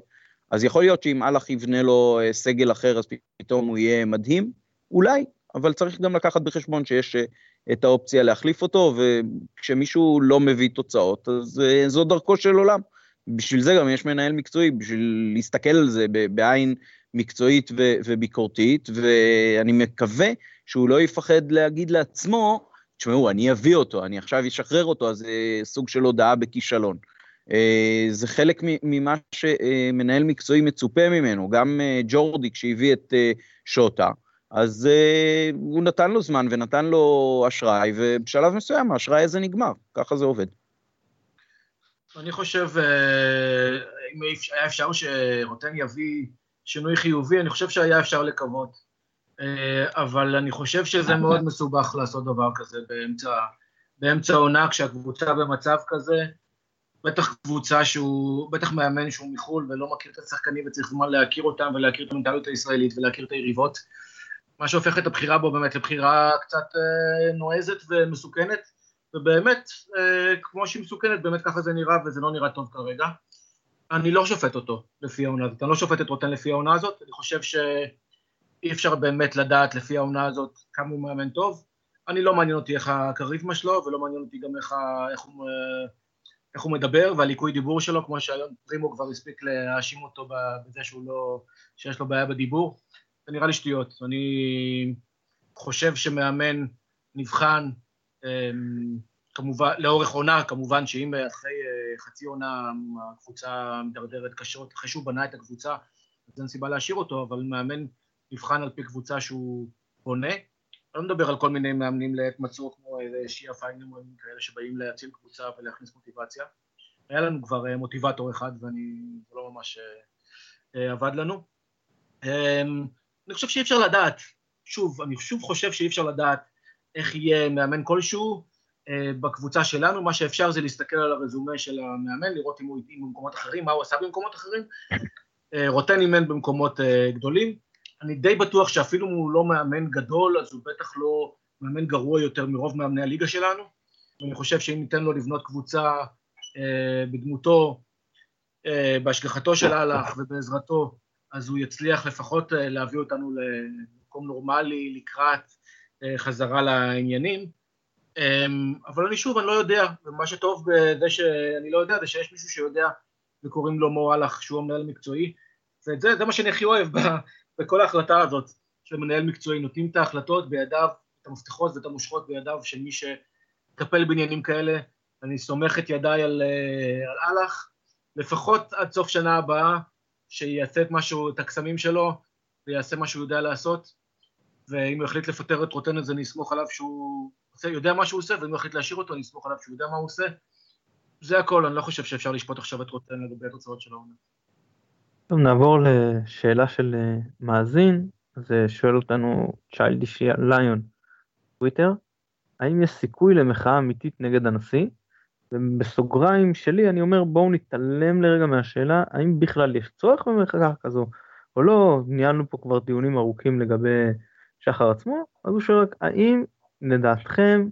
אז יכול להיות שאם אהלך יבנה לו אה, סגל אחר, אז פתאום הוא יהיה מדהים, אולי, אבל צריך גם לקחת בחשבון שיש אה, את האופציה להחליף אותו, וכשמישהו לא מביא תוצאות, אז אה, זו דרכו של עולם. בשביל זה גם יש מנהל מקצועי, בשביל להסתכל על זה בעין מקצועית וביקורתית, ואני מקווה שהוא לא יפחד להגיד לעצמו, תשמעו, אני אביא אותו, אני עכשיו אשחרר אותו, אז זה סוג של הודעה בכישלון. אה, זה חלק ממה שמנהל מקצועי מצופה ממנו, גם אה, ג'ורדי כשהביא את אה, שוטה, אז הוא נתן לו זמן ונתן לו אשראי, ובשלב מסוים האשראי הזה נגמר, ככה זה עובד. אני חושב, אם היה אפשר שרוטן יביא שינוי חיובי, אני חושב שהיה אפשר לקוות. אבל אני חושב שזה מאוד מסובך לעשות דבר כזה באמצע, באמצע עונה, כשהקבוצה במצב כזה. בטח קבוצה שהוא, בטח מאמן שהוא מחו"ל ולא מכיר את השחקנים וצריך זמן להכיר אותם ולהכיר את המנטליות הישראלית ולהכיר את היריבות. מה שהופך את הבחירה בו באמת לבחירה קצת אה, נועזת ומסוכנת, ובאמת, אה, כמו שהיא מסוכנת, באמת ככה זה נראה וזה לא נראה טוב כרגע. אני לא שופט אותו לפי העונה הזאת, אני לא שופט את רוטן לפי העונה הזאת, אני חושב שאי אפשר באמת לדעת לפי העונה הזאת כמה הוא מאמן טוב. אני לא מעניין אותי איך הכריזמה שלו ולא מעניין אותי גם איך, איך הוא... אה, איך הוא מדבר והליקוי דיבור שלו, כמו שהיום פרימו כבר הספיק להאשים אותו בזה שהוא לא, שיש לו בעיה בדיבור, זה נראה לי שטויות. אני חושב שמאמן נבחן, אמ, כמובן, לאורך עונה, כמובן שאם אחרי אה, חצי עונה הקבוצה מדרדרת קשות, אחרי שהוא בנה את הקבוצה, אז אין סיבה להשאיר אותו, אבל מאמן נבחן על פי קבוצה שהוא בונה. לא מדבר על כל מיני מאמנים לעת מצוא, כמו שיעה פיינמן כאלה שבאים להציל קבוצה ולהכניס מוטיבציה. היה לנו כבר אה, מוטיבטור אחד, ואני, זה לא ממש אה, אה, עבד לנו. אמ, אני חושב שאי אפשר לדעת, שוב, אני שוב חושב שאי אפשר לדעת איך יהיה מאמן כלשהו בקבוצה שלנו, מה שאפשר זה להסתכל על הרזומה של המאמן, לראות אם הוא התאים במקומות אחרים, מה הוא עשה במקומות אחרים. רוטן אימן במקומות גדולים, אני די בטוח שאפילו אם הוא לא מאמן גדול, אז הוא בטח לא מאמן גרוע יותר מרוב מאמני הליגה שלנו. אני חושב שאם ניתן לו לבנות קבוצה אה, בדמותו, אה, בהשגחתו של אהלך ובעזרתו, אז הוא יצליח לפחות אה, להביא אותנו למקום נורמלי לקראת אה, חזרה לעניינים. אה, אבל אני שוב, אני לא יודע, ומה שטוב בזה שאני לא יודע, זה שיש מישהו שיודע וקוראים לו מו אהלך, שהוא המנהל המקצועי, ואת זה, זה מה שאני הכי אוהב בכל ההחלטה הזאת של מנהל מקצועי, נותנים את ההחלטות בידיו, את המפתחות ואת המושכות בידיו של מי שטפל בעניינים כאלה. אני סומך את ידיי על, אה, על לפחות עד סוף שנה הבאה, שיעשה את משהו, את הקסמים שלו, ויעשה מה שהוא יודע לעשות, ואם הוא יחליט לפטר את רוטן אז אני אסמוך עליו שהוא עושה, יודע מה שהוא עושה, ואם הוא יחליט להשאיר אותו, אני אסמוך עליו שהוא יודע מה הוא עושה. זה הכל, אני לא חושב שאפשר לשפוט עכשיו את רוטן לגבי התוצאות של העונה. טוב, נעבור לשאלה של אה, מאזין, אז אה, שואל אותנו צ'יילדיש ליון, טוויטר, האם יש סיכוי למחאה אמיתית נגד הנשיא? ובסוגריים שלי אני אומר בואו נתעלם לרגע מהשאלה האם בכלל יש צורך במחאה כזו או לא, ניהלנו פה כבר דיונים ארוכים לגבי שחר עצמו, אז הוא שואל רק האם לדעתכם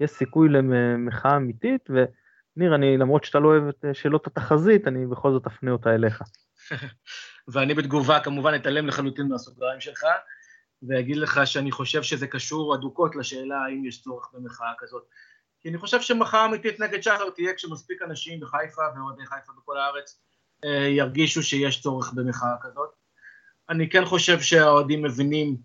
יש סיכוי למחאה אמיתית, וניר, אני למרות שאתה לא אוהב את אה, שאלות התחזית, אני בכל זאת אפנה אותה אליך. ואני בתגובה כמובן אתעלם לחלוטין מהסוגריים שלך, ואגיד לך שאני חושב שזה קשור אדוקות לשאלה האם יש צורך במחאה כזאת. כי אני חושב שמחאה אמיתית נגד שחר תהיה כשמספיק אנשים בחיפה ואוהדי חיפה בכל הארץ אה, ירגישו שיש צורך במחאה כזאת. אני כן חושב שהאוהדים מבינים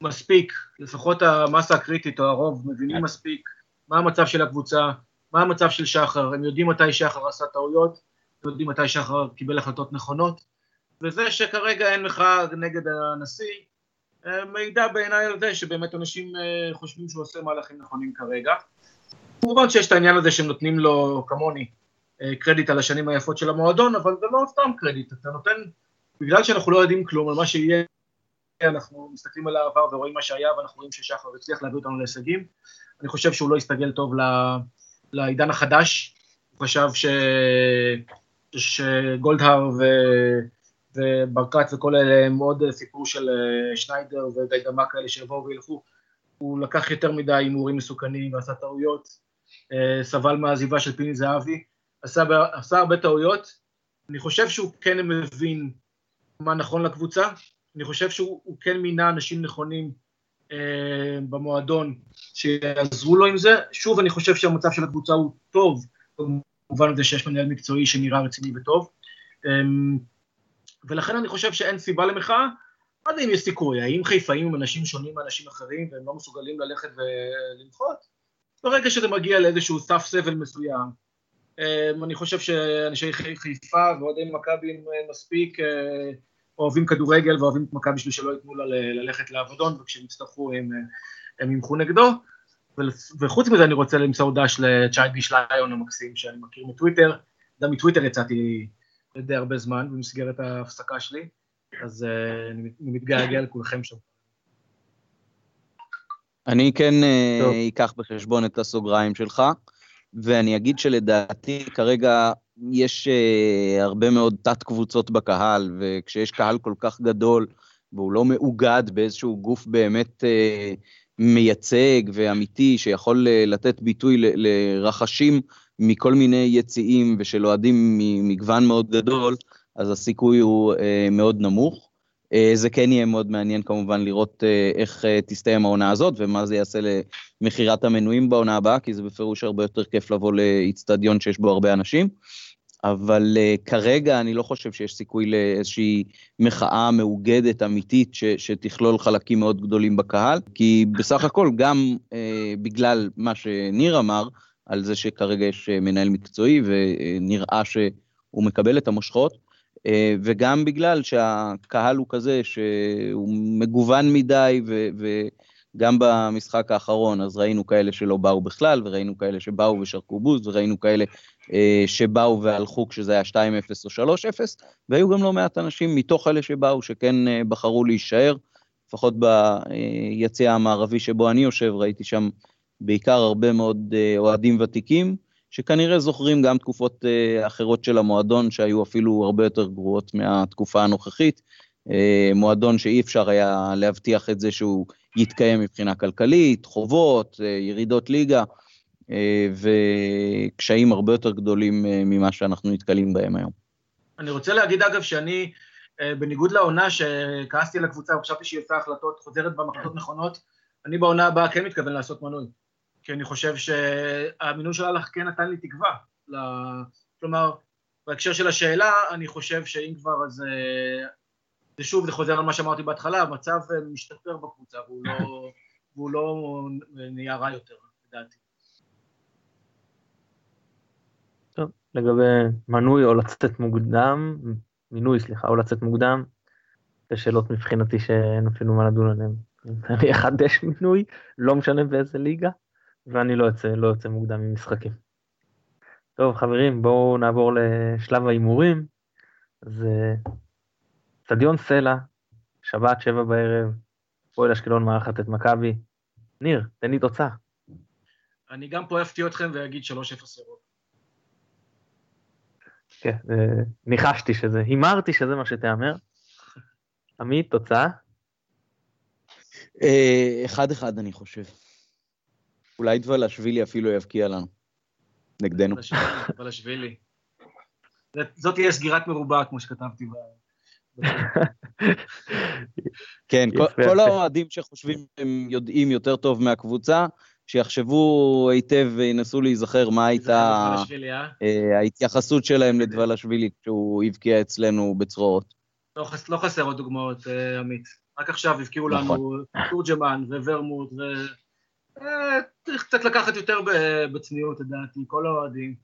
מספיק, לפחות המסה הקריטית או הרוב מבינים מספיק מה המצב של הקבוצה, מה המצב של שחר, הם יודעים מתי שחר עשה טעויות, יודעים מתי שחר קיבל החלטות נכונות, וזה שכרגע אין מחאה נגד הנשיא, אה, מידע בעיניי על זה שבאמת אנשים אה, חושבים שהוא עושה מהלכים נכונים כרגע. כמובן שיש את העניין הזה שהם נותנים לו, כמוני, אה, קרדיט על השנים היפות של המועדון, אבל זה לא סתם קרדיט, אתה נותן, בגלל שאנחנו לא יודעים כלום על מה שיהיה, אנחנו מסתכלים על העבר ורואים מה שהיה, ואנחנו רואים ששחר הצליח להביא אותנו להישגים. אני חושב שהוא לא יסתגל טוב לעידן החדש, הוא חשב ש... שגולדהר ו... וברקת וכל אלה הם עוד סיפור של אה, שניידר וגיידמה כאלה שיבואו וילכו. הוא לקח יותר מדי הימורים מסוכנים ועשה טעויות, אה, סבל מהעזיבה של פיני זהבי, עשה, עשה הרבה טעויות. אני חושב שהוא כן מבין מה נכון לקבוצה, אני חושב שהוא כן מינה אנשים נכונים אה, במועדון שיעזרו לו עם זה. שוב, אני חושב שהמצב של הקבוצה הוא טוב, במובן הזה שיש מנהל מקצועי שנראה רציני וטוב. אה, ולכן אני חושב שאין סיבה למחאה. לא יודע אם יש סיכוי, האם חיפאים הם אנשים שונים מאנשים אחרים והם לא מסוגלים ללכת ולמחות? ברגע שזה מגיע לאיזשהו סף סבל מסוים, אה, אני חושב שאנשי חיפה ואוהדי מכבי אה, מספיק אוהבים כדורגל ואוהבים את מכבי בשביל שלא ייתנו לה ללכת לעבודון, וכשהם יצטרכו הם, הם ימחו נגדו. וחוץ מזה אני רוצה למסור דש לצ'ייבי שליון המקסים שאני מכיר מטוויטר, גם מטוויטר יצאתי די הרבה זמן במסגרת ההפסקה שלי, אז uh, אני מתגעגע לכולכם שם. אני כן uh, אקח בחשבון את הסוגריים שלך, ואני אגיד שלדעתי כרגע יש uh, הרבה מאוד תת-קבוצות בקהל, וכשיש קהל כל כך גדול, והוא לא מאוגד באיזשהו גוף באמת uh, מייצג ואמיתי, שיכול uh, לתת ביטוי לרחשים מכל מיני יציאים ושל אוהדים ממגוון מאוד גדול, אז הסיכוי הוא uh, מאוד נמוך. Uh, זה כן יהיה מאוד מעניין כמובן לראות uh, איך uh, תסתיים העונה הזאת ומה זה יעשה למכירת המנויים בעונה הבאה, כי זה בפירוש הרבה יותר כיף לבוא לאיצטדיון שיש בו הרבה אנשים. אבל uh, כרגע אני לא חושב שיש סיכוי לאיזושהי מחאה מאוגדת אמיתית ש, שתכלול חלקים מאוד גדולים בקהל, כי בסך הכל גם uh, בגלל מה שניר אמר, על זה שכרגע יש uh, מנהל מקצועי ונראה שהוא מקבל את המושכות, uh, וגם בגלל שהקהל הוא כזה שהוא מגוון מדי ו... ו גם במשחק האחרון, אז ראינו כאלה שלא באו בכלל, וראינו כאלה שבאו ושרקו בוז, וראינו כאלה אה, שבאו והלכו כשזה היה 2-0 או 3-0, והיו גם לא מעט אנשים מתוך אלה שבאו שכן אה, בחרו להישאר, לפחות ביציע המערבי שבו אני יושב, ראיתי שם בעיקר הרבה מאוד אה, אוהדים ותיקים, שכנראה זוכרים גם תקופות אה, אחרות של המועדון שהיו אפילו הרבה יותר גרועות מהתקופה הנוכחית. אה, מועדון שאי אפשר היה להבטיח את זה שהוא יתקיים מבחינה כלכלית, חובות, אה, ירידות ליגה, אה, וקשיים הרבה יותר גדולים אה, ממה שאנחנו נתקלים בהם היום. אני רוצה להגיד אגב שאני, בניגוד לעונה שכעסתי על הקבוצה וחשבתי שהיא עושה החלטות, חוזרת במחלטות נכונות, אני בעונה הבאה כן מתכוון לעשות מנוי. כי אני חושב שהמינוי של הלך כן נתן לי תקווה. כלומר, בהקשר של השאלה, אני חושב שאם כבר אז זה שוב, זה חוזר על מה שאמרתי בהתחלה, המצב אה, משתפר בקבוצה והוא לא, והוא לא נהיה רע יותר, לדעתי. טוב, לגבי מנוי או לצאת מוקדם, מינוי, סליחה, או לצאת מוקדם, זה שאלות מבחינתי שאין אפילו מה לדון עליהן. אני אחדש מינוי, לא משנה באיזה ליגה, ואני לא יוצא, לא יוצא מוקדם ממשחקים. טוב, חברים, בואו נעבור לשלב ההימורים. אז אצטדיון סלע, שבת, שבע בערב, פועל אשקלון מארחת את מכבי. ניר, תן לי תוצאה. אני גם פה אפתיע אתכם ואגיד 3-0 ירוק. כן, ניחשתי שזה, הימרתי שזה מה שתיאמר. עמית, תוצאה? אה, אחד אחד אני חושב. אולי דבלשווילי אפילו יבקיע לנו. נגדנו. דבלשווילי. זאת תהיה סגירת מרובע, כמו שכתבתי ב... כן, כל האוהדים שחושבים שהם יודעים יותר טוב מהקבוצה, שיחשבו היטב וינסו להיזכר מה הייתה אה? אה, ההתייחסות שלהם לדבלשווילי כשהוא הבקיע אצלנו בצרורות. לא, לא חסר עוד דוגמאות, אה, עמית. רק עכשיו הבקיעו לנו נכון. תורג'מן וורמוט, וצריך קצת לקחת יותר בצניעות, לדעתי, כל האוהדים.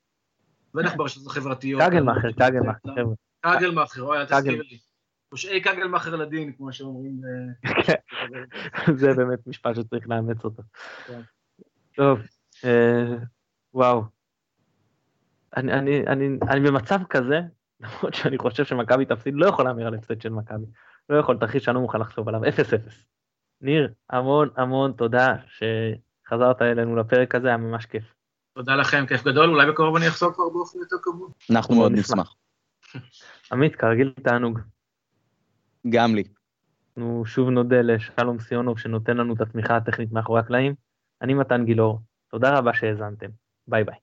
בטח ברשתות החברתיות. קגלמאכר, קגלמאכר, חבר'ה. קגלמאכר, אוי, אל תזכיר לי. פושעי קגלמאכר לדין, כמו שאומרים. אה, זה באמת משפט שצריך לאמץ אותו. טוב, אה, וואו. אני, אני, אני, אני במצב כזה, למרות שאני חושב שמכבי תפסיד, לא יכול להמר על הפסד של מכבי. לא יכול, תרחיש שאני לא מוכן לחשוב עליו, 0-0. ניר, המון המון תודה שחזרת אלינו לפרק הזה, היה ממש כיף. תודה לכם, כיף גדול, אולי בקרוב אני אחזור כבר באופן יותר קבוע. אנחנו מאוד נשמח. עמית, כרגיל תענוג. גם לי. אנחנו שוב נודה לשלום סיונוב שנותן לנו את התמיכה הטכנית מאחורי הקלעים. אני מתן גילאור, תודה רבה שהאזנתם. ביי ביי.